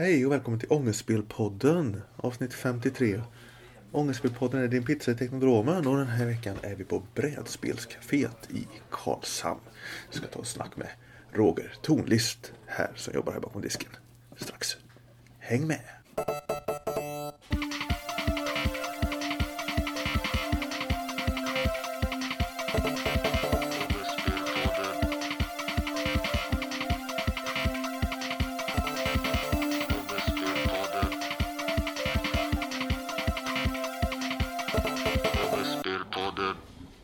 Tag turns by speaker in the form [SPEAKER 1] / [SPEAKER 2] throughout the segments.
[SPEAKER 1] Hej och välkommen till Ångestspelpodden avsnitt 53. Ångestspelpodden är din pizza i Teknodromen och den här veckan är vi på Brädspelscaféet i Karlshamn. Vi ska ta ett snack med Roger Tornlist här som jobbar här bakom disken strax. Häng med!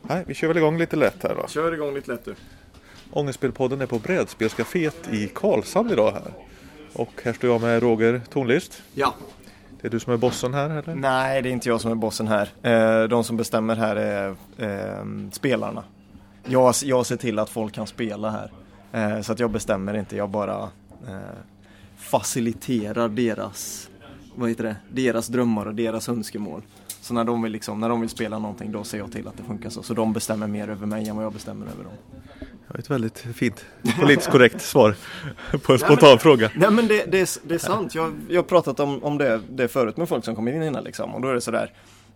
[SPEAKER 1] Nej, vi kör väl igång lite lätt här då.
[SPEAKER 2] Kör igång lite lätt du.
[SPEAKER 1] Ångestspelpodden är på Brädspelscaféet i Karlshamn idag här. Och här står jag med Roger Tornlist.
[SPEAKER 2] Ja.
[SPEAKER 1] Det är du som är bossen här eller?
[SPEAKER 2] Nej, det är inte jag som är bossen här. Eh, De som bestämmer här är eh, spelarna. Jag, jag ser till att folk kan spela här. Eh, Så att jag bestämmer inte, jag bara eh, faciliterar deras, vad heter det, deras drömmar och deras önskemål. Så när de, vill liksom, när de vill spela någonting då ser jag till att det funkar så. Så de bestämmer mer över mig än vad jag bestämmer över dem.
[SPEAKER 1] Det var ett väldigt fint politiskt korrekt svar på en spontan fråga.
[SPEAKER 2] Nej men det, det, är, det är sant, jag, jag har pratat om, om det, det förut med folk som kommer in innan liksom och då är det sådär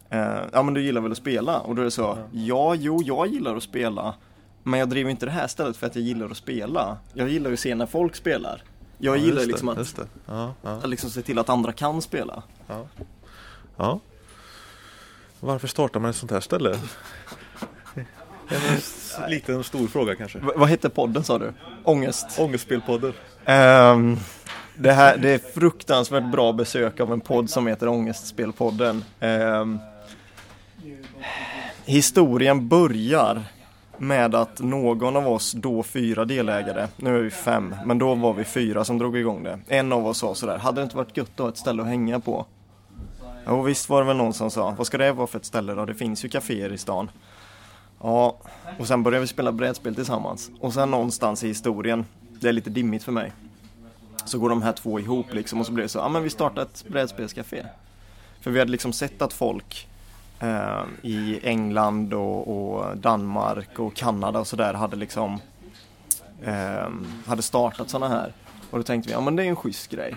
[SPEAKER 2] eh, Ja men du gillar väl att spela? Och då är det så Ja, jo, jag gillar att spela Men jag driver inte det här stället för att jag gillar att spela Jag gillar ju att se när folk spelar Jag
[SPEAKER 1] Ja,
[SPEAKER 2] gillar
[SPEAKER 1] det,
[SPEAKER 2] liksom att.
[SPEAKER 1] Ja, ja,
[SPEAKER 2] att liksom se till att andra kan spela
[SPEAKER 1] ja. Varför startar man ett sånt här ställe? En liten stor fråga kanske.
[SPEAKER 2] v- Vad hette podden sa du? Ångest?
[SPEAKER 1] Ångestspelpodden.
[SPEAKER 2] Ehm, det, här, det är fruktansvärt bra besök av en podd som heter Ångestspelpodden. Ehm, historien börjar med att någon av oss, då fyra delägare, nu är vi fem, men då var vi fyra som drog igång det. En av oss sa sådär, hade det inte varit gött att ha ett ställe att hänga på? Och visst var det väl någon som sa, vad ska det vara för ett ställe då? Det finns ju kaféer i stan. Ja, och sen började vi spela brädspel tillsammans. Och sen någonstans i historien, det är lite dimmigt för mig, så går de här två ihop liksom och så blir det så, ja men vi startar ett brädspelscafé. För vi hade liksom sett att folk eh, i England och, och Danmark och Kanada och sådär hade liksom eh, hade startat sådana här. Och då tänkte vi, ja men det är en schysst grej.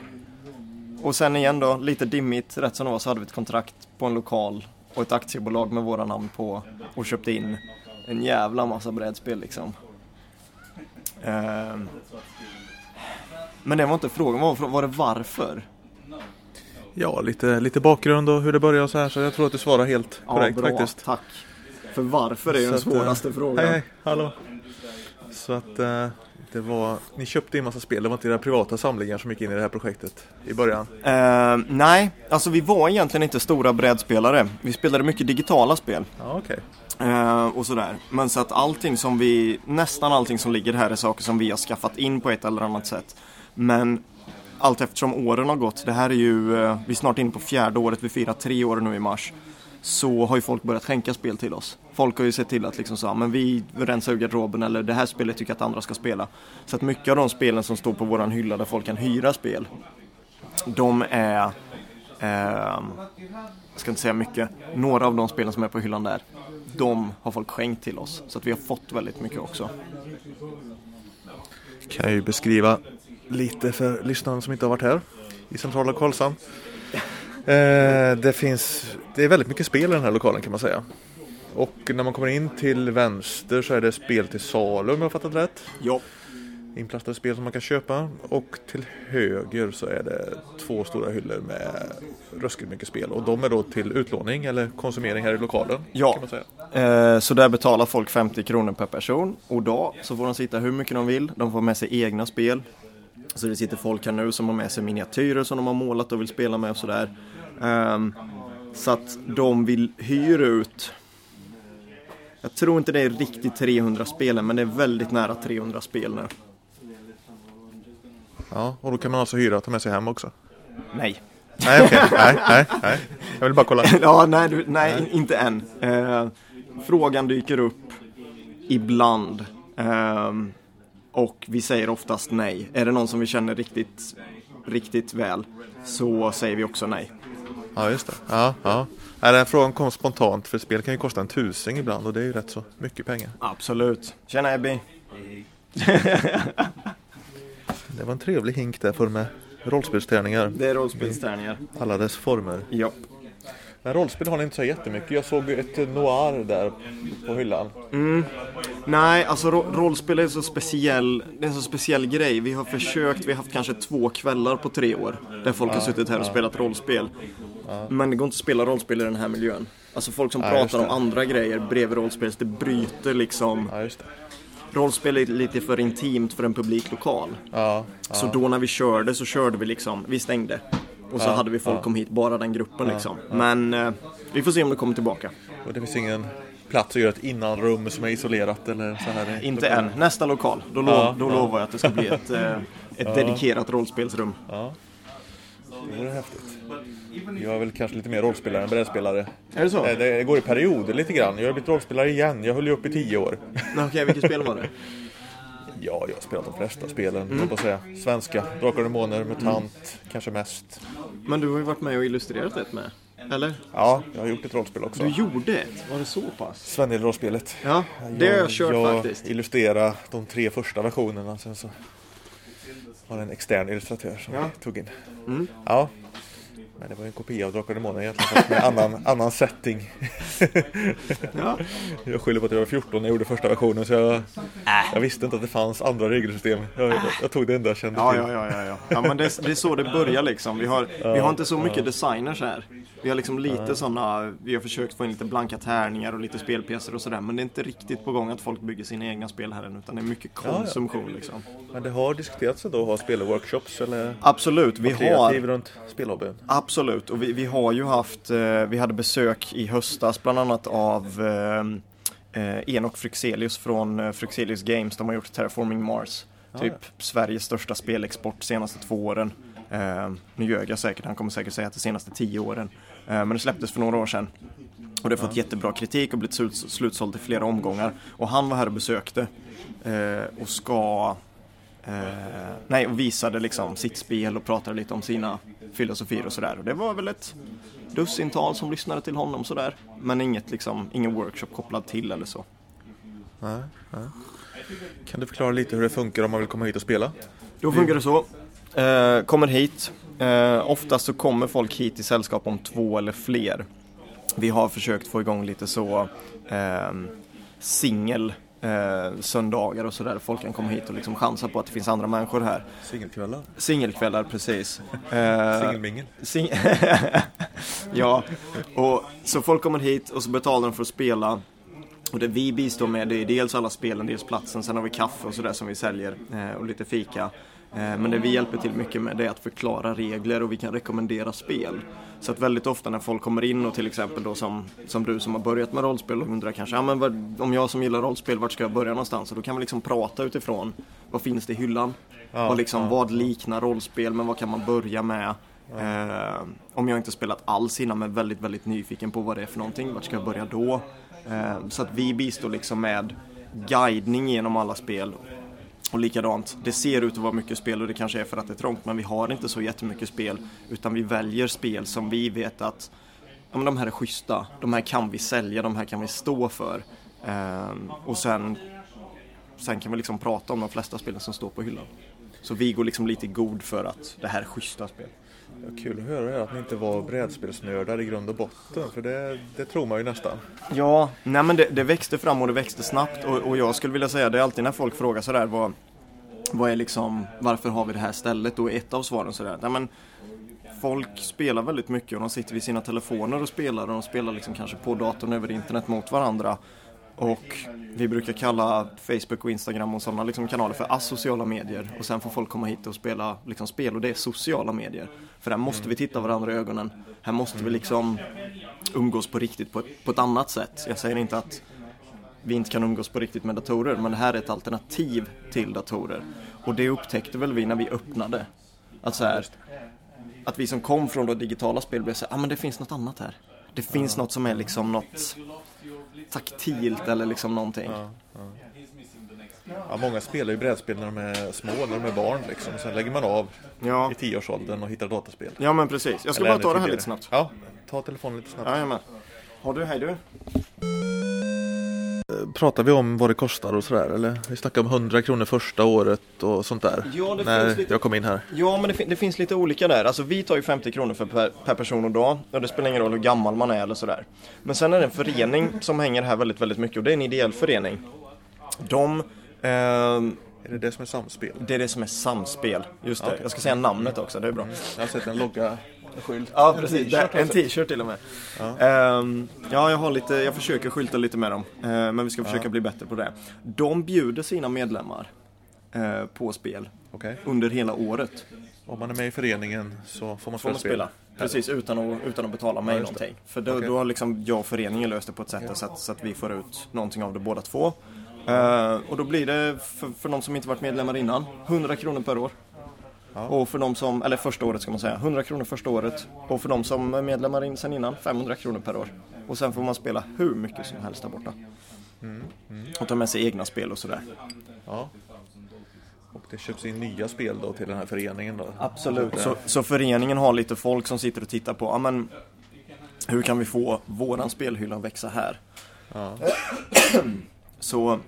[SPEAKER 2] Och sen igen då, lite dimmigt, rätt som det var så hade vi ett kontrakt på en lokal och ett aktiebolag med våra namn på och köpte in en jävla massa brädspel liksom. Ehm. Men det var inte frågan, var, var det varför?
[SPEAKER 1] Ja, lite, lite bakgrund och hur det började och så här. Så jag tror att du svarar helt korrekt
[SPEAKER 2] bra,
[SPEAKER 1] faktiskt.
[SPEAKER 2] tack. För varför är ju den
[SPEAKER 1] att, eh,
[SPEAKER 2] svåraste frågan.
[SPEAKER 1] Hej, hej, hallå. Så att eh, det var, ni köpte in massa spel, det var inte era privata samlingar som gick in i det här projektet i början?
[SPEAKER 2] Eh, nej, alltså vi var egentligen inte stora brädspelare. Vi spelade mycket digitala spel.
[SPEAKER 1] Okej.
[SPEAKER 2] Eh, och sådär. Men så att allting som vi, nästan allting som ligger här är saker som vi har skaffat in på ett eller annat sätt. Men allt eftersom åren har gått, det här är ju, eh, vi är snart inne på fjärde året, vi firar tre år nu i mars. Så har ju folk börjat skänka spel till oss. Folk har ju sett till att liksom så, men vi rensar ur garderoben eller det här spelet tycker jag att andra ska spela. Så att mycket av de spelen som står på våran hylla där folk kan hyra spel, de är, eh, jag ska inte säga mycket, några av de spelen som är på hyllan där, de har folk skänkt till oss. Så att vi har fått väldigt mycket också.
[SPEAKER 1] Kan jag ju beskriva lite för lyssnarna som inte har varit här i centrala Karlshamn. Eh, det finns, det är väldigt mycket spel i den här lokalen kan man säga. Och när man kommer in till vänster så är det spel till salu om jag har fattat rätt.
[SPEAKER 2] Ja.
[SPEAKER 1] Inplastade spel som man kan köpa. Och till höger så är det två stora hyllor med ruskigt mycket spel. Och de är då till utlåning eller konsumering här i lokalen.
[SPEAKER 2] Ja. Eh, så där betalar folk 50 kronor per person och dag så får de sitta hur mycket de vill. De får med sig egna spel. Så det sitter folk här nu som har med sig miniatyrer som de har målat och vill spela med och sådär. Ehm, så att de vill hyra ut jag tror inte det är riktigt 300 spel än, men det är väldigt nära 300 spel nu.
[SPEAKER 1] Ja, och då kan man alltså hyra och ta med sig hem också.
[SPEAKER 2] Nej.
[SPEAKER 1] Nej, okej. Nej, nej, nej. Jag vill bara kolla.
[SPEAKER 2] ja, nej, du, nej, inte än. Eh, frågan dyker upp ibland. Ehm, och vi säger oftast nej. Är det någon som vi känner riktigt, riktigt väl så säger vi också nej.
[SPEAKER 1] Ja, just det. Ja, ja. Den här frågan kom spontant för spel kan ju kosta en tusing ibland och det är ju rätt så mycket pengar.
[SPEAKER 2] Absolut. Tjena Ebby.
[SPEAKER 1] Det var en trevlig hink där för med rollspelstärningar.
[SPEAKER 2] Det är rollspelstärningar.
[SPEAKER 1] Alla dess former.
[SPEAKER 2] Ja.
[SPEAKER 1] Men rollspel har ni inte så jättemycket. Jag såg ett noir där på hyllan.
[SPEAKER 2] Nej, alltså ro- rollspel är så speciell, det är en så speciell grej. Vi har försökt, vi har haft kanske två kvällar på tre år där folk har suttit här och spelat rollspel. Men det går inte att spela rollspel i den här miljön. Alltså folk som pratar om andra grejer bredvid rollspel, det bryter liksom.
[SPEAKER 1] Ja.
[SPEAKER 2] Rollspel är lite för intimt för en publiklokal.
[SPEAKER 1] Ja, ja.
[SPEAKER 2] Så då när vi körde så körde vi liksom, vi stängde. Och så
[SPEAKER 1] Ja,
[SPEAKER 2] hade vi folk
[SPEAKER 1] ja.
[SPEAKER 2] kom hit, bara den gruppen liksom. Men eh, vi får se om det kommer tillbaka.
[SPEAKER 1] Och det finns ingen plats att göra ett innanrum som är isolerat eller så här.
[SPEAKER 2] Inte än. Nästa lokal, då, lov,
[SPEAKER 1] Ja,
[SPEAKER 2] då
[SPEAKER 1] ja.
[SPEAKER 2] lovar jag att det ska bli ett, eh, ett dedikerat rollspelsrum.
[SPEAKER 1] Ja. Det vore häftigt. Jag är väl kanske lite mer rollspelare än brädspelare.
[SPEAKER 2] Är det så?
[SPEAKER 1] Eh, Det går i perioder lite grann. Jag har blivit rollspelare igen. Jag höll ju upp i tio år.
[SPEAKER 2] Okej, vilket spel var det?
[SPEAKER 1] Ja, jag har spelat de flesta spelen, mm. att säga. Svenska, Drakar och Demoner, MUTANT, kanske mest.
[SPEAKER 2] Men du har ju varit med och illustrerat ett med. Eller?
[SPEAKER 1] Ja, jag har gjort ett rollspel också.
[SPEAKER 2] Du gjorde ett? Var det så pass?
[SPEAKER 1] Sven-rollspelet.
[SPEAKER 2] Ja, det har jag kört
[SPEAKER 1] jag
[SPEAKER 2] faktiskt.
[SPEAKER 1] illustrerade de tre första versionerna. Sen så var det en extern illustratör som
[SPEAKER 2] Ja.
[SPEAKER 1] tog in.
[SPEAKER 2] Mm.
[SPEAKER 1] Ja. Men det var en kopia av Drakar och Demoner egentligen. Fast med annan, annan setting.
[SPEAKER 2] Ja.
[SPEAKER 1] Jag skyller på att jag var 14 när jag gjorde första versionen. Så jag,
[SPEAKER 2] Äh.
[SPEAKER 1] jag visste inte att det fanns andra regelsystem. Jag, jag, tog det enda jag kände
[SPEAKER 2] Ja,
[SPEAKER 1] till.
[SPEAKER 2] ja, ja, ja, ja. ja men det, det är så det börjar liksom. Vi har, vi har inte så mycket designers här. Vi har liksom lite sådana, vi har försökt få in lite blanka tärningar och lite spelpjäser och sådär. Men det är inte riktigt på gång att folk bygger sina egna spel här än. Utan det är mycket
[SPEAKER 1] ja.
[SPEAKER 2] konsumtion liksom.
[SPEAKER 1] Men det har diskuterats då att ha spelworkshops eller
[SPEAKER 2] Absolut, vi har
[SPEAKER 1] runt spelhobbyn.
[SPEAKER 2] Absolut, och vi, vi har ju haft, eh, vi hade besök i höstas bland annat av eh, eh, Enok Fryxelius från eh, Fryxelius Games. De har gjort Terraforming Mars. Typ Sveriges största spelexport de senaste två åren. Eh, nu ljög jag säkert, han kommer säkert säga att de senaste tio åren. Eh, men det släpptes för några år sedan. Och det har fått jättebra kritik och blivit slut, slutsålt i flera omgångar. Och han var här och besökte. Eh, och ska Eh, nej, och visade liksom sitt spel och pratade lite om sina filosofier och sådär. Och det var väl ett dussintal som lyssnade till honom sådär. Men inget liksom, ingen workshop kopplad till eller så.
[SPEAKER 1] Nej, nej. Kan du förklara lite hur det funkar om man vill komma hit och spela?
[SPEAKER 2] Då funkar det så. Eh, kommer hit. Eh, oftast så kommer folk hit i sällskap om två eller fler. Vi har försökt få igång lite så eh, singel eh, söndagar och sådär. Folk kan komma hit och liksom chansa på att det finns andra människor här.
[SPEAKER 1] Singelkvällar?
[SPEAKER 2] Singelkvällar, precis. Eh,
[SPEAKER 1] Singelmingel?
[SPEAKER 2] Sing ja, och så folk kommer hit och så betalar de för att spela. Och det vi bistår med det är dels alla spelen, dels platsen, sen har vi kaffe och sådär som vi säljer eh, och lite fika. Eh, men det vi hjälper till mycket med det är att förklara regler och vi kan rekommendera spel. Så att väldigt ofta när folk kommer in och till exempel då som, som du som har börjat med rollspel och undrar kanske, ja men vad, om jag som gillar rollspel, vart ska jag börja någonstans? Och då kan vi liksom prata utifrån, vad finns det i hyllan?
[SPEAKER 1] Ja,
[SPEAKER 2] och liksom,
[SPEAKER 1] ja.
[SPEAKER 2] vad liknar rollspel, men vad kan man börja med? Eh, om jag inte spelat alls innan men väldigt, väldigt nyfiken på vad det är för någonting, vart ska jag börja då? Eh, så att vi bistår liksom med guidning genom alla spel. Och likadant, det ser ut att vara mycket spel och det kanske är för att det är trångt men vi har inte så jättemycket spel utan vi väljer spel som vi vet att ja, men de här är schyssta, de här kan vi sälja, de här kan vi stå för. Eh, och sen, sen kan vi liksom prata om de flesta spelen som står på hyllan. Så vi går liksom lite i god för att det här är schyssta spel.
[SPEAKER 1] Ja, kul att höra att ni inte var brädspelsnördar i grund och botten. För det, det tror man ju nästan.
[SPEAKER 2] Ja, nej men det, det växte fram och det växte snabbt och, och jag skulle vilja säga det är alltid när folk frågar sådär vad, vad är liksom, varför har vi det här stället? Då är ett av svaren sådär, nej men folk spelar väldigt mycket och de sitter vid sina telefoner och spelar och de spelar liksom kanske på datorn över internet mot varandra. Och vi brukar kalla Facebook och Instagram och sådana liksom kanaler för asociala medier. Och sen får folk komma hit och spela liksom spel och det är sociala medier. För där måste vi titta varandra i ögonen. Här måste vi liksom umgås på riktigt på ett, på ett annat sätt. Jag säger inte att vi inte kan umgås på riktigt med datorer, men det här är ett alternativ till datorer. Och det upptäckte väl vi när vi öppnade. Att, så här, att vi som kom från det digitala spel blev så här, ah, men det finns något annat här. Det finns något som är liksom något taktilt eller liksom någonting.
[SPEAKER 1] Ja, många spelar ju brädspel när de är små, när de är barn liksom. Sen lägger man av
[SPEAKER 2] Ja,
[SPEAKER 1] i tioårsåldern och hittar dataspel.
[SPEAKER 2] ja men precis. Jag ska
[SPEAKER 1] Eller
[SPEAKER 2] bara ta det här
[SPEAKER 1] tidigare.
[SPEAKER 2] lite snabbt.
[SPEAKER 1] Ja, ta telefonen lite snabbt.
[SPEAKER 2] Jajamän. Har du, hej du.
[SPEAKER 1] Eh, pratar vi om vad det kostar och sådär eller? Vi snackar om 100 kronor första året och sånt där.
[SPEAKER 2] Ja, det
[SPEAKER 1] när
[SPEAKER 2] finns lite-
[SPEAKER 1] jag kom in här.
[SPEAKER 2] Ja, men det, det finns lite olika där. Alltså vi tar ju 50 kronor för per, per person och dag och det spelar ingen roll hur gammal man är eller sådär. Men sen är det en förening som hänger här väldigt, väldigt mycket och det är en ideell förening. De, ehm,
[SPEAKER 1] Är det det som är samspel?
[SPEAKER 2] det är det som är samspel. Just det,
[SPEAKER 1] Okej.
[SPEAKER 2] jag ska säga namnet också, det är bra.
[SPEAKER 1] Jag har sett en logga, skylt.
[SPEAKER 2] Ja, precis.
[SPEAKER 1] En t-shirt
[SPEAKER 2] en
[SPEAKER 1] också.
[SPEAKER 2] t-shirt till och med.
[SPEAKER 1] Ja.
[SPEAKER 2] Ehm, ja, jag har lite, jag försöker skylta lite med dem. Eh, men vi ska försöka bli bättre på det. De bjuder sina medlemmar eh, på spel
[SPEAKER 1] Okej.
[SPEAKER 2] under hela året.
[SPEAKER 1] Om man är med i föreningen så får man
[SPEAKER 2] Får
[SPEAKER 1] spela
[SPEAKER 2] man
[SPEAKER 1] spel.
[SPEAKER 2] spela. Precis, utan att, utan att betala mig
[SPEAKER 1] Ja,
[SPEAKER 2] någonting. För då,
[SPEAKER 1] Okej.
[SPEAKER 2] då har liksom jag och föreningen löst det på ett sätt så, att, så att vi får ut någonting av det båda två. Eh, och då blir det för, för de som inte varit medlemmar innan, 100 kronor per år.
[SPEAKER 1] Ja.
[SPEAKER 2] Och för de som, eller första året ska man säga, 100 kronor första året. Och för de som är medlemmar in, sen innan, 500 kronor per år. Och sen får man spela hur mycket som helst där borta.
[SPEAKER 1] Mm,
[SPEAKER 2] Och ta med sig egna spel och sådär.
[SPEAKER 1] Ja. Och det köps in nya spel då till den här föreningen då?
[SPEAKER 2] Absolut. Så, så föreningen har lite folk som sitter och tittar på, ja men hur kan vi få våran spelhylla att växa här?
[SPEAKER 1] Ja.
[SPEAKER 2] Så,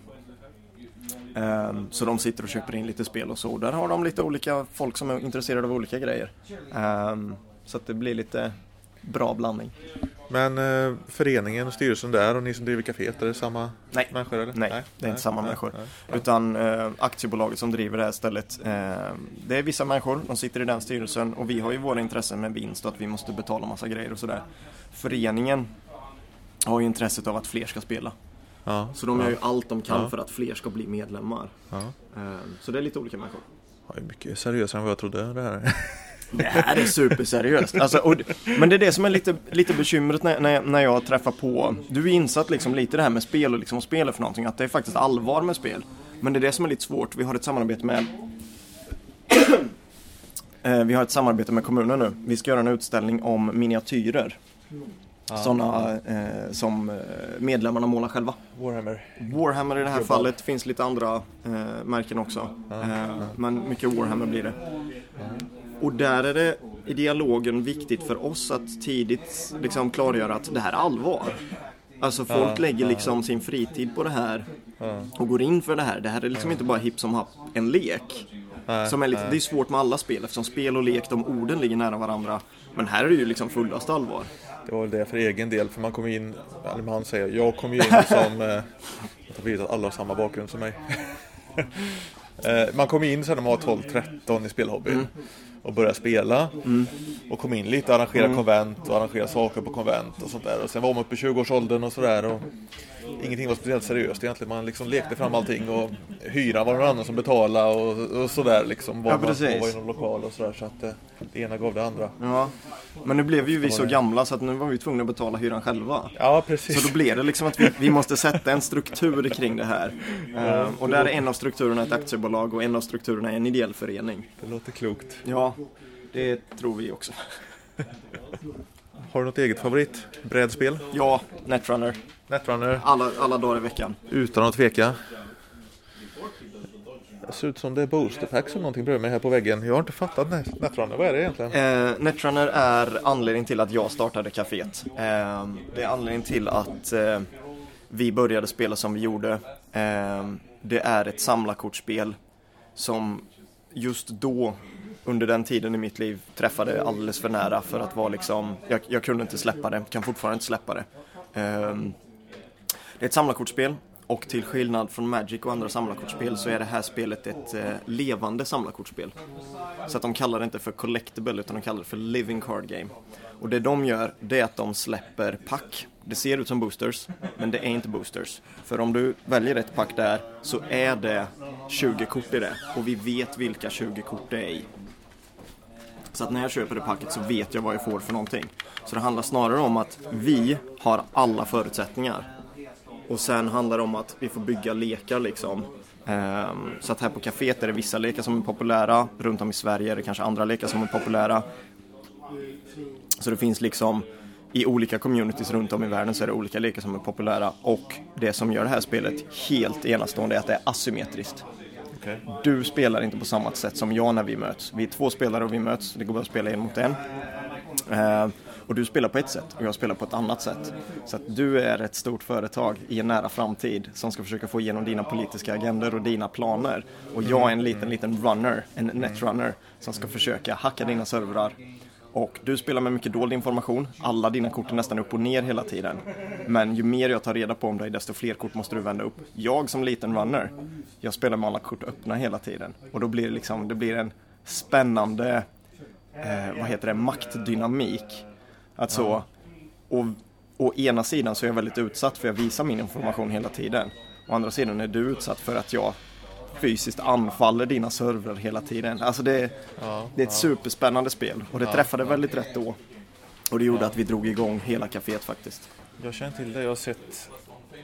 [SPEAKER 2] så de sitter och köper in lite spel och så. Där har de lite olika folk som är intresserade av olika grejer. Ehm, så att det blir lite bra blandning.
[SPEAKER 1] Men eh, föreningen, styrelsen där och ni som driver kaféet, är det samma
[SPEAKER 2] Nej.
[SPEAKER 1] människor eller?
[SPEAKER 2] Nej, det är inte samma
[SPEAKER 1] nej,
[SPEAKER 2] människor.
[SPEAKER 1] nej.
[SPEAKER 2] Utan eh, aktiebolaget som driver det här stället, eh, det är vissa människor, de sitter i den styrelsen och vi har ju våra intressen med vinst och att vi måste betala massa grejer och sådär. Föreningen har ju intresset av att fler ska spela.
[SPEAKER 1] Ja.
[SPEAKER 2] Så de gör ju allt de kan för att fler ska bli medlemmar.
[SPEAKER 1] Ja.
[SPEAKER 2] Eh, så det är lite olika människor.
[SPEAKER 1] Ja, det är mycket seriösare än vad jag trodde det här.
[SPEAKER 2] Det här är superseriöst. Alltså, och, men det är det som är lite, lite bekymret när, när, när jag träffar på, du är insatt liksom lite det här med spel och liksom spel är för någonting, att det är faktiskt allvar med spel. Men det är det som är lite svårt, vi har ett samarbete med Eh, Vi har ett samarbete med kommunen nu. Vi ska göra en utställning om miniatyrer. Sådana eh, som eh, medlemmarna målar själva.
[SPEAKER 1] Warhammer.
[SPEAKER 2] Warhammer i det här
[SPEAKER 1] Global.
[SPEAKER 2] fallet, finns lite andra eh, märken också. Eh, men mycket Warhammer blir det. Och där är det i dialogen viktigt för oss att tidigt liksom klargöra att det här är allvar. Alltså folk
[SPEAKER 1] Ja,
[SPEAKER 2] lägger
[SPEAKER 1] ja.
[SPEAKER 2] liksom sin fritid på det här
[SPEAKER 1] Ja.
[SPEAKER 2] och går in för det här. Det här är liksom inte bara hipp som happ en lek. Som är lite, det är svårt med alla spel eftersom spel och lek, de orden ligger nära varandra. Men här är det ju liksom fullast allvar.
[SPEAKER 1] Det var väl det för egen del, för man kom in, eller man säger, jag kom ju in som, eh, jag tar att alla har samma bakgrund som mig. Eh, man kom in sen när man var 12-13 i spelhobbyn och började spela och kom in lite, arrangera konvent och arrangera saker på konvent och sånt där. Och sen var man uppe i 20-årsåldern och sådär och ingenting var speciellt seriöst egentligen. Man liksom lekte fram allting och hyra var någon annan som betalade och, och sådär liksom. Var
[SPEAKER 2] Ja, precis.
[SPEAKER 1] man var i någon lokal och sådär så att eh, det ena gav det andra.
[SPEAKER 2] Ja. Men nu blev ju vi så gamla så att nu var vi tvungna att betala hyran själva.
[SPEAKER 1] Ja, precis.
[SPEAKER 2] Så då blev det liksom att vi, vi måste sätta en struktur kring det här. Eh, och där är en av strukturerna ett aktiebolag och en av strukturerna är en ideell förening.
[SPEAKER 1] Det låter klokt.
[SPEAKER 2] Ja, det tror vi också.
[SPEAKER 1] Har du något eget favorit? Brädspel?
[SPEAKER 2] Ja, Netrunner.
[SPEAKER 1] Netrunner?
[SPEAKER 2] Alla, alla dagar i veckan.
[SPEAKER 1] Utan att tveka. Det ser ut som det är booster packs eller någonting bredvid mig här på väggen. Jag har inte fattat Net- Netrunner. Vad är det egentligen?
[SPEAKER 2] Eh, Netrunner är anledningen till att jag startade kaféet. Eh, det är anledningen till att eh, vi började spela som vi gjorde. Eh, det är ett samlarkortspel som just då, under den tiden i mitt liv, träffade alldeles för nära för att vara liksom, jag, jag kunde inte släppa det, kan fortfarande inte släppa det. Um, det är ett samlarkortspel och till skillnad från Magic och andra samlarkortspel så är det här spelet ett eh, levande samlarkortspel. Så att de kallar det inte för collectible utan de kallar det för living card game. Och det de gör det är att de släpper pack. Det ser ut som boosters men det är inte boosters. För om du väljer ett pack där så är det 20 kort i det och vi vet vilka 20 kort det är i. Så att när jag köper det packet så vet jag vad jag får för någonting. Så det handlar snarare om att vi har alla förutsättningar. Och sen handlar det om att vi får bygga lekar liksom. Ehm, så att här på kaféet är det vissa lekar som är populära. Runt om i Sverige är det kanske andra lekar som är populära. Så det finns liksom i olika communities runt om i världen så är det olika lekar som är populära. Och det som gör det här spelet helt enastående är att det är asymmetriskt.
[SPEAKER 1] Okay.
[SPEAKER 2] Du spelar inte på samma sätt som jag när vi möts. Vi är två spelare och vi möts. Det går bara att spela en mot en. Eh, och du spelar på ett sätt och jag spelar på ett annat sätt. Så att du är ett stort företag i en nära framtid som ska försöka få igenom dina politiska agendor och dina planer. Och jag är en liten, liten runner, en netrunner som ska försöka hacka dina servrar. Och du spelar med mycket dold information. Alla dina kort är nästan upp och ner hela tiden. Men ju mer jag tar reda på om dig, desto fler kort måste du vända upp. Jag som liten runner, jag spelar med alla kort öppna hela tiden. Och då blir det liksom, det blir en spännande, eh, vad heter det, maktdynamik. Att så, och å ena sidan så är jag väldigt utsatt för jag visar min information hela tiden. Å andra sidan är du utsatt för att jag fysiskt anfaller dina servrar hela tiden. Alltså det,
[SPEAKER 1] Ja,
[SPEAKER 2] det är ett superspännande spel och det träffade väldigt rätt då. Och det gjorde att vi drog igång hela kaféet faktiskt.
[SPEAKER 1] Jag känner till det, jag har sett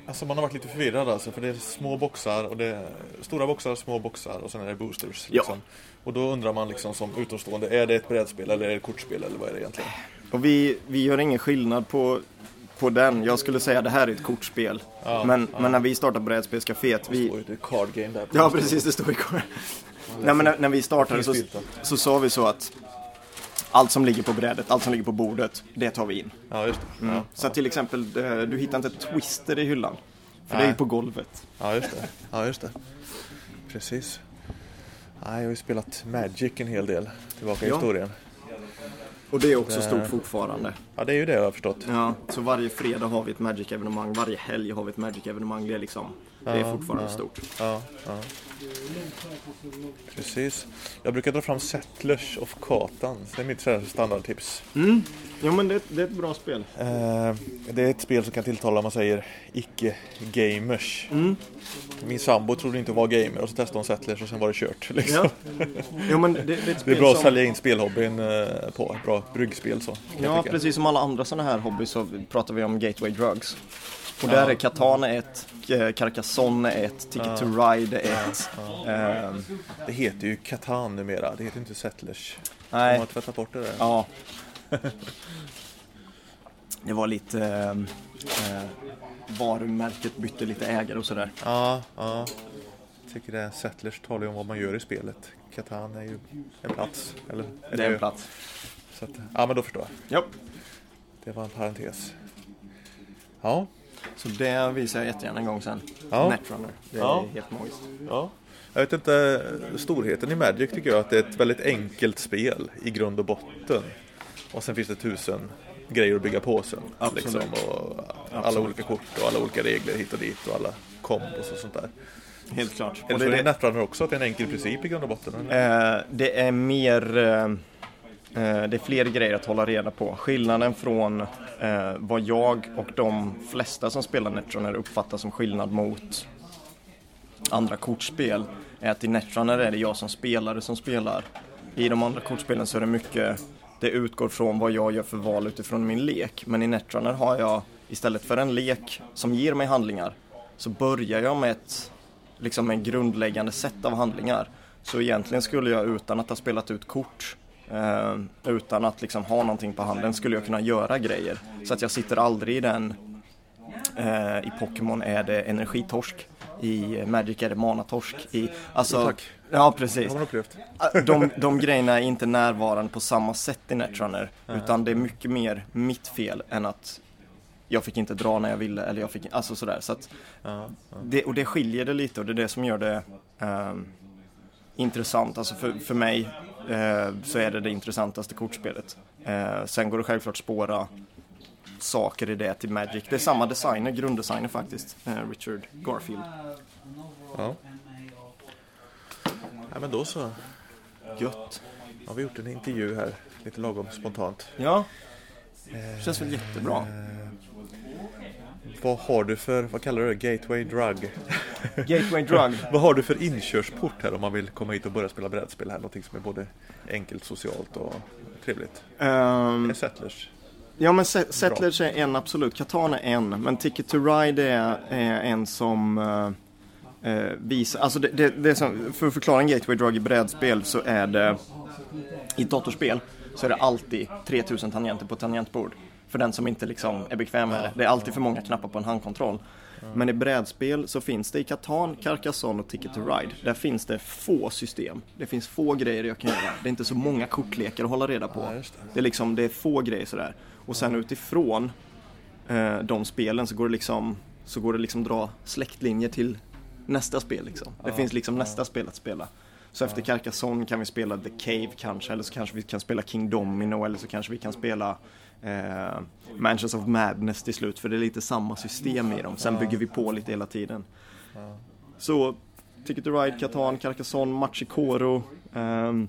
[SPEAKER 1] Alltså man har varit lite förvirrad alltså för det är små boxar och det är stora boxar, små boxar och sen är det boosters.
[SPEAKER 2] Ja.
[SPEAKER 1] Liksom. Och då undrar man liksom som utomstående, är det ett brädspel eller är det ett kortspel eller vad är det egentligen?
[SPEAKER 2] Och vi, vi gör ingen skillnad på, på den. Jag skulle säga det här är ett kortspel.
[SPEAKER 1] Ja,
[SPEAKER 2] men,
[SPEAKER 1] ja.
[SPEAKER 2] men när vi startade Brädspelscaféet,
[SPEAKER 1] Det
[SPEAKER 2] vi...
[SPEAKER 1] står ju ett card game där.
[SPEAKER 2] Ja precis, det står i kvar. Nej men när, när vi startade så, så sa vi så att allt som ligger på brädet, allt som ligger på bordet, det tar vi in.
[SPEAKER 1] Ja, just det. Ja,
[SPEAKER 2] Så till exempel, eh, du hittar inte Twister i hyllan. För det är ju
[SPEAKER 1] Nej.
[SPEAKER 2] på golvet.
[SPEAKER 1] ja, just det. Ja, just det. Precis. Nej, jag har ju spelat Magic en hel del tillbaka i historien.
[SPEAKER 2] Och det är också
[SPEAKER 1] Det-
[SPEAKER 2] stort fortfarande.
[SPEAKER 1] Ja, det är ju det jag har förstått.
[SPEAKER 2] Ja, så varje fredag har vi ett Magic-evenemang, varje helg har vi ett Magic-evenemang. Det är liksom, det är fortfarande
[SPEAKER 1] ja.
[SPEAKER 2] stort.
[SPEAKER 1] Ja, ja. Precis. Jag brukar dra fram Settlers of Catan. Det är mitt standardtips.
[SPEAKER 2] Mm. Jo men det, det är ett bra spel.
[SPEAKER 1] Eh, det är ett spel som kan tilltala om man säger icke-gamers.
[SPEAKER 2] Mm.
[SPEAKER 1] Min sambo trodde inte hon var gamer och så testade hon Settlers och sen var det kört. Liksom.
[SPEAKER 2] Ja. Jo men det, det är ett
[SPEAKER 1] Det är bra att
[SPEAKER 2] som...
[SPEAKER 1] sälja in spelhobbyn eh, på. Bra bryggspel så.
[SPEAKER 2] Ja, precis som alla andra sådana här hobbys så pratar vi om gateway drugs. Och där är är ett, eh, Carcassonne är ett, Ticket to Ride är ett. Ehm,
[SPEAKER 1] Det heter ju Catan numera. Det heter inte Settlers. De
[SPEAKER 2] nej,
[SPEAKER 1] har tvättat bort det där.
[SPEAKER 2] ja. Det var lite... ehm, eh, varumärket bytte lite ägare och sådär.
[SPEAKER 1] Ja, ja. Jag tycker det. Settlers talar ju om vad man gör i spelet. Catan är ju en plats. Eller,
[SPEAKER 2] Det är en plats.
[SPEAKER 1] Så att, ja, men då förstår jag.
[SPEAKER 2] Ja.
[SPEAKER 1] Det var en parentes. Ja,
[SPEAKER 2] Så det visar jag jättegärna en gång sen.
[SPEAKER 1] Ja.
[SPEAKER 2] Netrunner. Det är
[SPEAKER 1] Ja.
[SPEAKER 2] helt magiskt.
[SPEAKER 1] ja. Jag vet inte, storheten i Magic tycker jag att det är ett väldigt enkelt spel i grund och botten. Och sen finns det tusen grejer att bygga på sen.
[SPEAKER 2] Absolut.
[SPEAKER 1] Liksom, och alla
[SPEAKER 2] Absolut.
[SPEAKER 1] olika kort och alla olika regler hit och dit och alla kombos och sånt där.
[SPEAKER 2] Helt klart.
[SPEAKER 1] Eller så är
[SPEAKER 2] det,
[SPEAKER 1] det Netrunner också, att det är en enkel princip i grund och botten. eller?
[SPEAKER 2] Eh, det är mer, eh, Eh, det är fler grejer att hålla reda på. Skillnaden från eh, vad jag och de flesta som spelar Netrunner uppfattar som skillnad mot andra kortspel är att i Netrunner är det jag som spelare som spelar. I de andra kortspelen så är det mycket, det utgår från vad jag gör för val utifrån min lek. Men i Netrunner har jag istället för en lek som ger mig handlingar så börjar jag med ett liksom en grundläggande sätt av handlingar. Så egentligen skulle jag utan att ha spelat ut kort, eh, utan att liksom ha någonting på handen, skulle jag kunna göra grejer. Så att jag sitter aldrig i den, eh, i Pokémon är det energitorsk, i Magic är det manatorsk, i, alltså,
[SPEAKER 1] Tack.
[SPEAKER 2] ja precis.
[SPEAKER 1] upplevt.
[SPEAKER 2] De, de grejerna är inte närvarande på samma sätt i Netrunner, utan det är mycket mer mitt fel än att jag fick inte dra när jag ville eller jag fick, alltså sådär. Så att det, och det skiljer det lite och det är det som gör det ehm, intressant. Alltså för, för mig så är det det intressantaste kortspelet. Eh, sen går det självklart spåra saker i det till Magic. Det är samma designer, grunddesigner faktiskt, eh, Richard Garfield.
[SPEAKER 1] ja. ja men då så.
[SPEAKER 2] Gött.
[SPEAKER 1] Har vi gjort en intervju här, lite lagom spontant.
[SPEAKER 2] Ja, känns väl jättebra.
[SPEAKER 1] Vad har du för, vad kallar du det, gateway drug?
[SPEAKER 2] Gateway Drug.
[SPEAKER 1] Vad har du för inkörsport här om man vill komma hit och börja spela brädspel här? Någonting som är både enkelt, socialt och trevligt. Är det Settlers?
[SPEAKER 2] Ja men Se- Settlers är en absolut, Catan är en, men Ticket to Ride är, är en som eh, visar, alltså det, det, det som, för att förklara en gateway drug i brädspel så är det, i ett datorspel så är det alltid 3000 tangenter på ett tangentbord. För den som inte liksom är bekväm med det. Det är alltid för många knappar på en handkontroll. Men i brädspel så finns det i Catan, Carcassonne och Ticket to Ride. Där finns det få system. Det finns få grejer jag kan göra. Det är inte så många kortlekar att hålla reda på.
[SPEAKER 1] Det.
[SPEAKER 2] Är liksom, det är få grejer sådär. Och sen utifrån eh, de spelen så går det liksom, så går det liksom dra släktlinjer till nästa spel liksom. Det finns liksom nästa spel att spela. Så efter Carcassonne kan vi spela The Cave kanske, eller så kanske vi kan spela King Domino, eller så kanske vi kan spela eh, Mansions of Madness till slut, för det är lite samma system i dem. Sen bygger vi på lite hela tiden. Så Ticket to Ride, Catan, Carcassonne, Machikoro, ehm,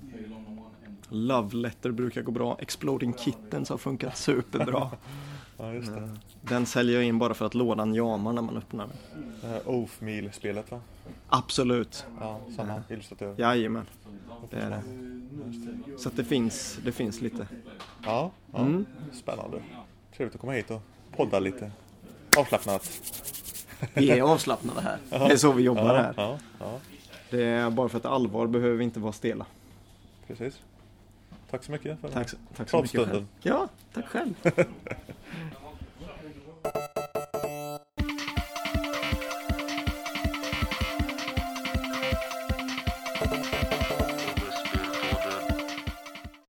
[SPEAKER 2] Love Letter brukar gå bra, Exploding Kittens har funkat superbra.
[SPEAKER 1] Ja, just det.
[SPEAKER 2] Den säljer jag in bara för att lådan jamar när man öppnar den.
[SPEAKER 1] Det här Oath Meal-spelet va?
[SPEAKER 2] Absolut,
[SPEAKER 1] Ja, samma illustratör.
[SPEAKER 2] jajamän. Det är det. Så att det finns, det finns lite.
[SPEAKER 1] Ja, ja.
[SPEAKER 2] Mm.
[SPEAKER 1] spännande. Trevligt att komma hit och podda lite. Avslappnat.
[SPEAKER 2] Vi är avslappnade här. Det är så vi jobbar
[SPEAKER 1] ja,
[SPEAKER 2] här.
[SPEAKER 1] Ja, ja,
[SPEAKER 2] Det är bara för att allvar behöver vi inte vara stela.
[SPEAKER 1] precis. Tack så mycket för
[SPEAKER 2] Tack, tack så mycket själv. Ja, tack själv.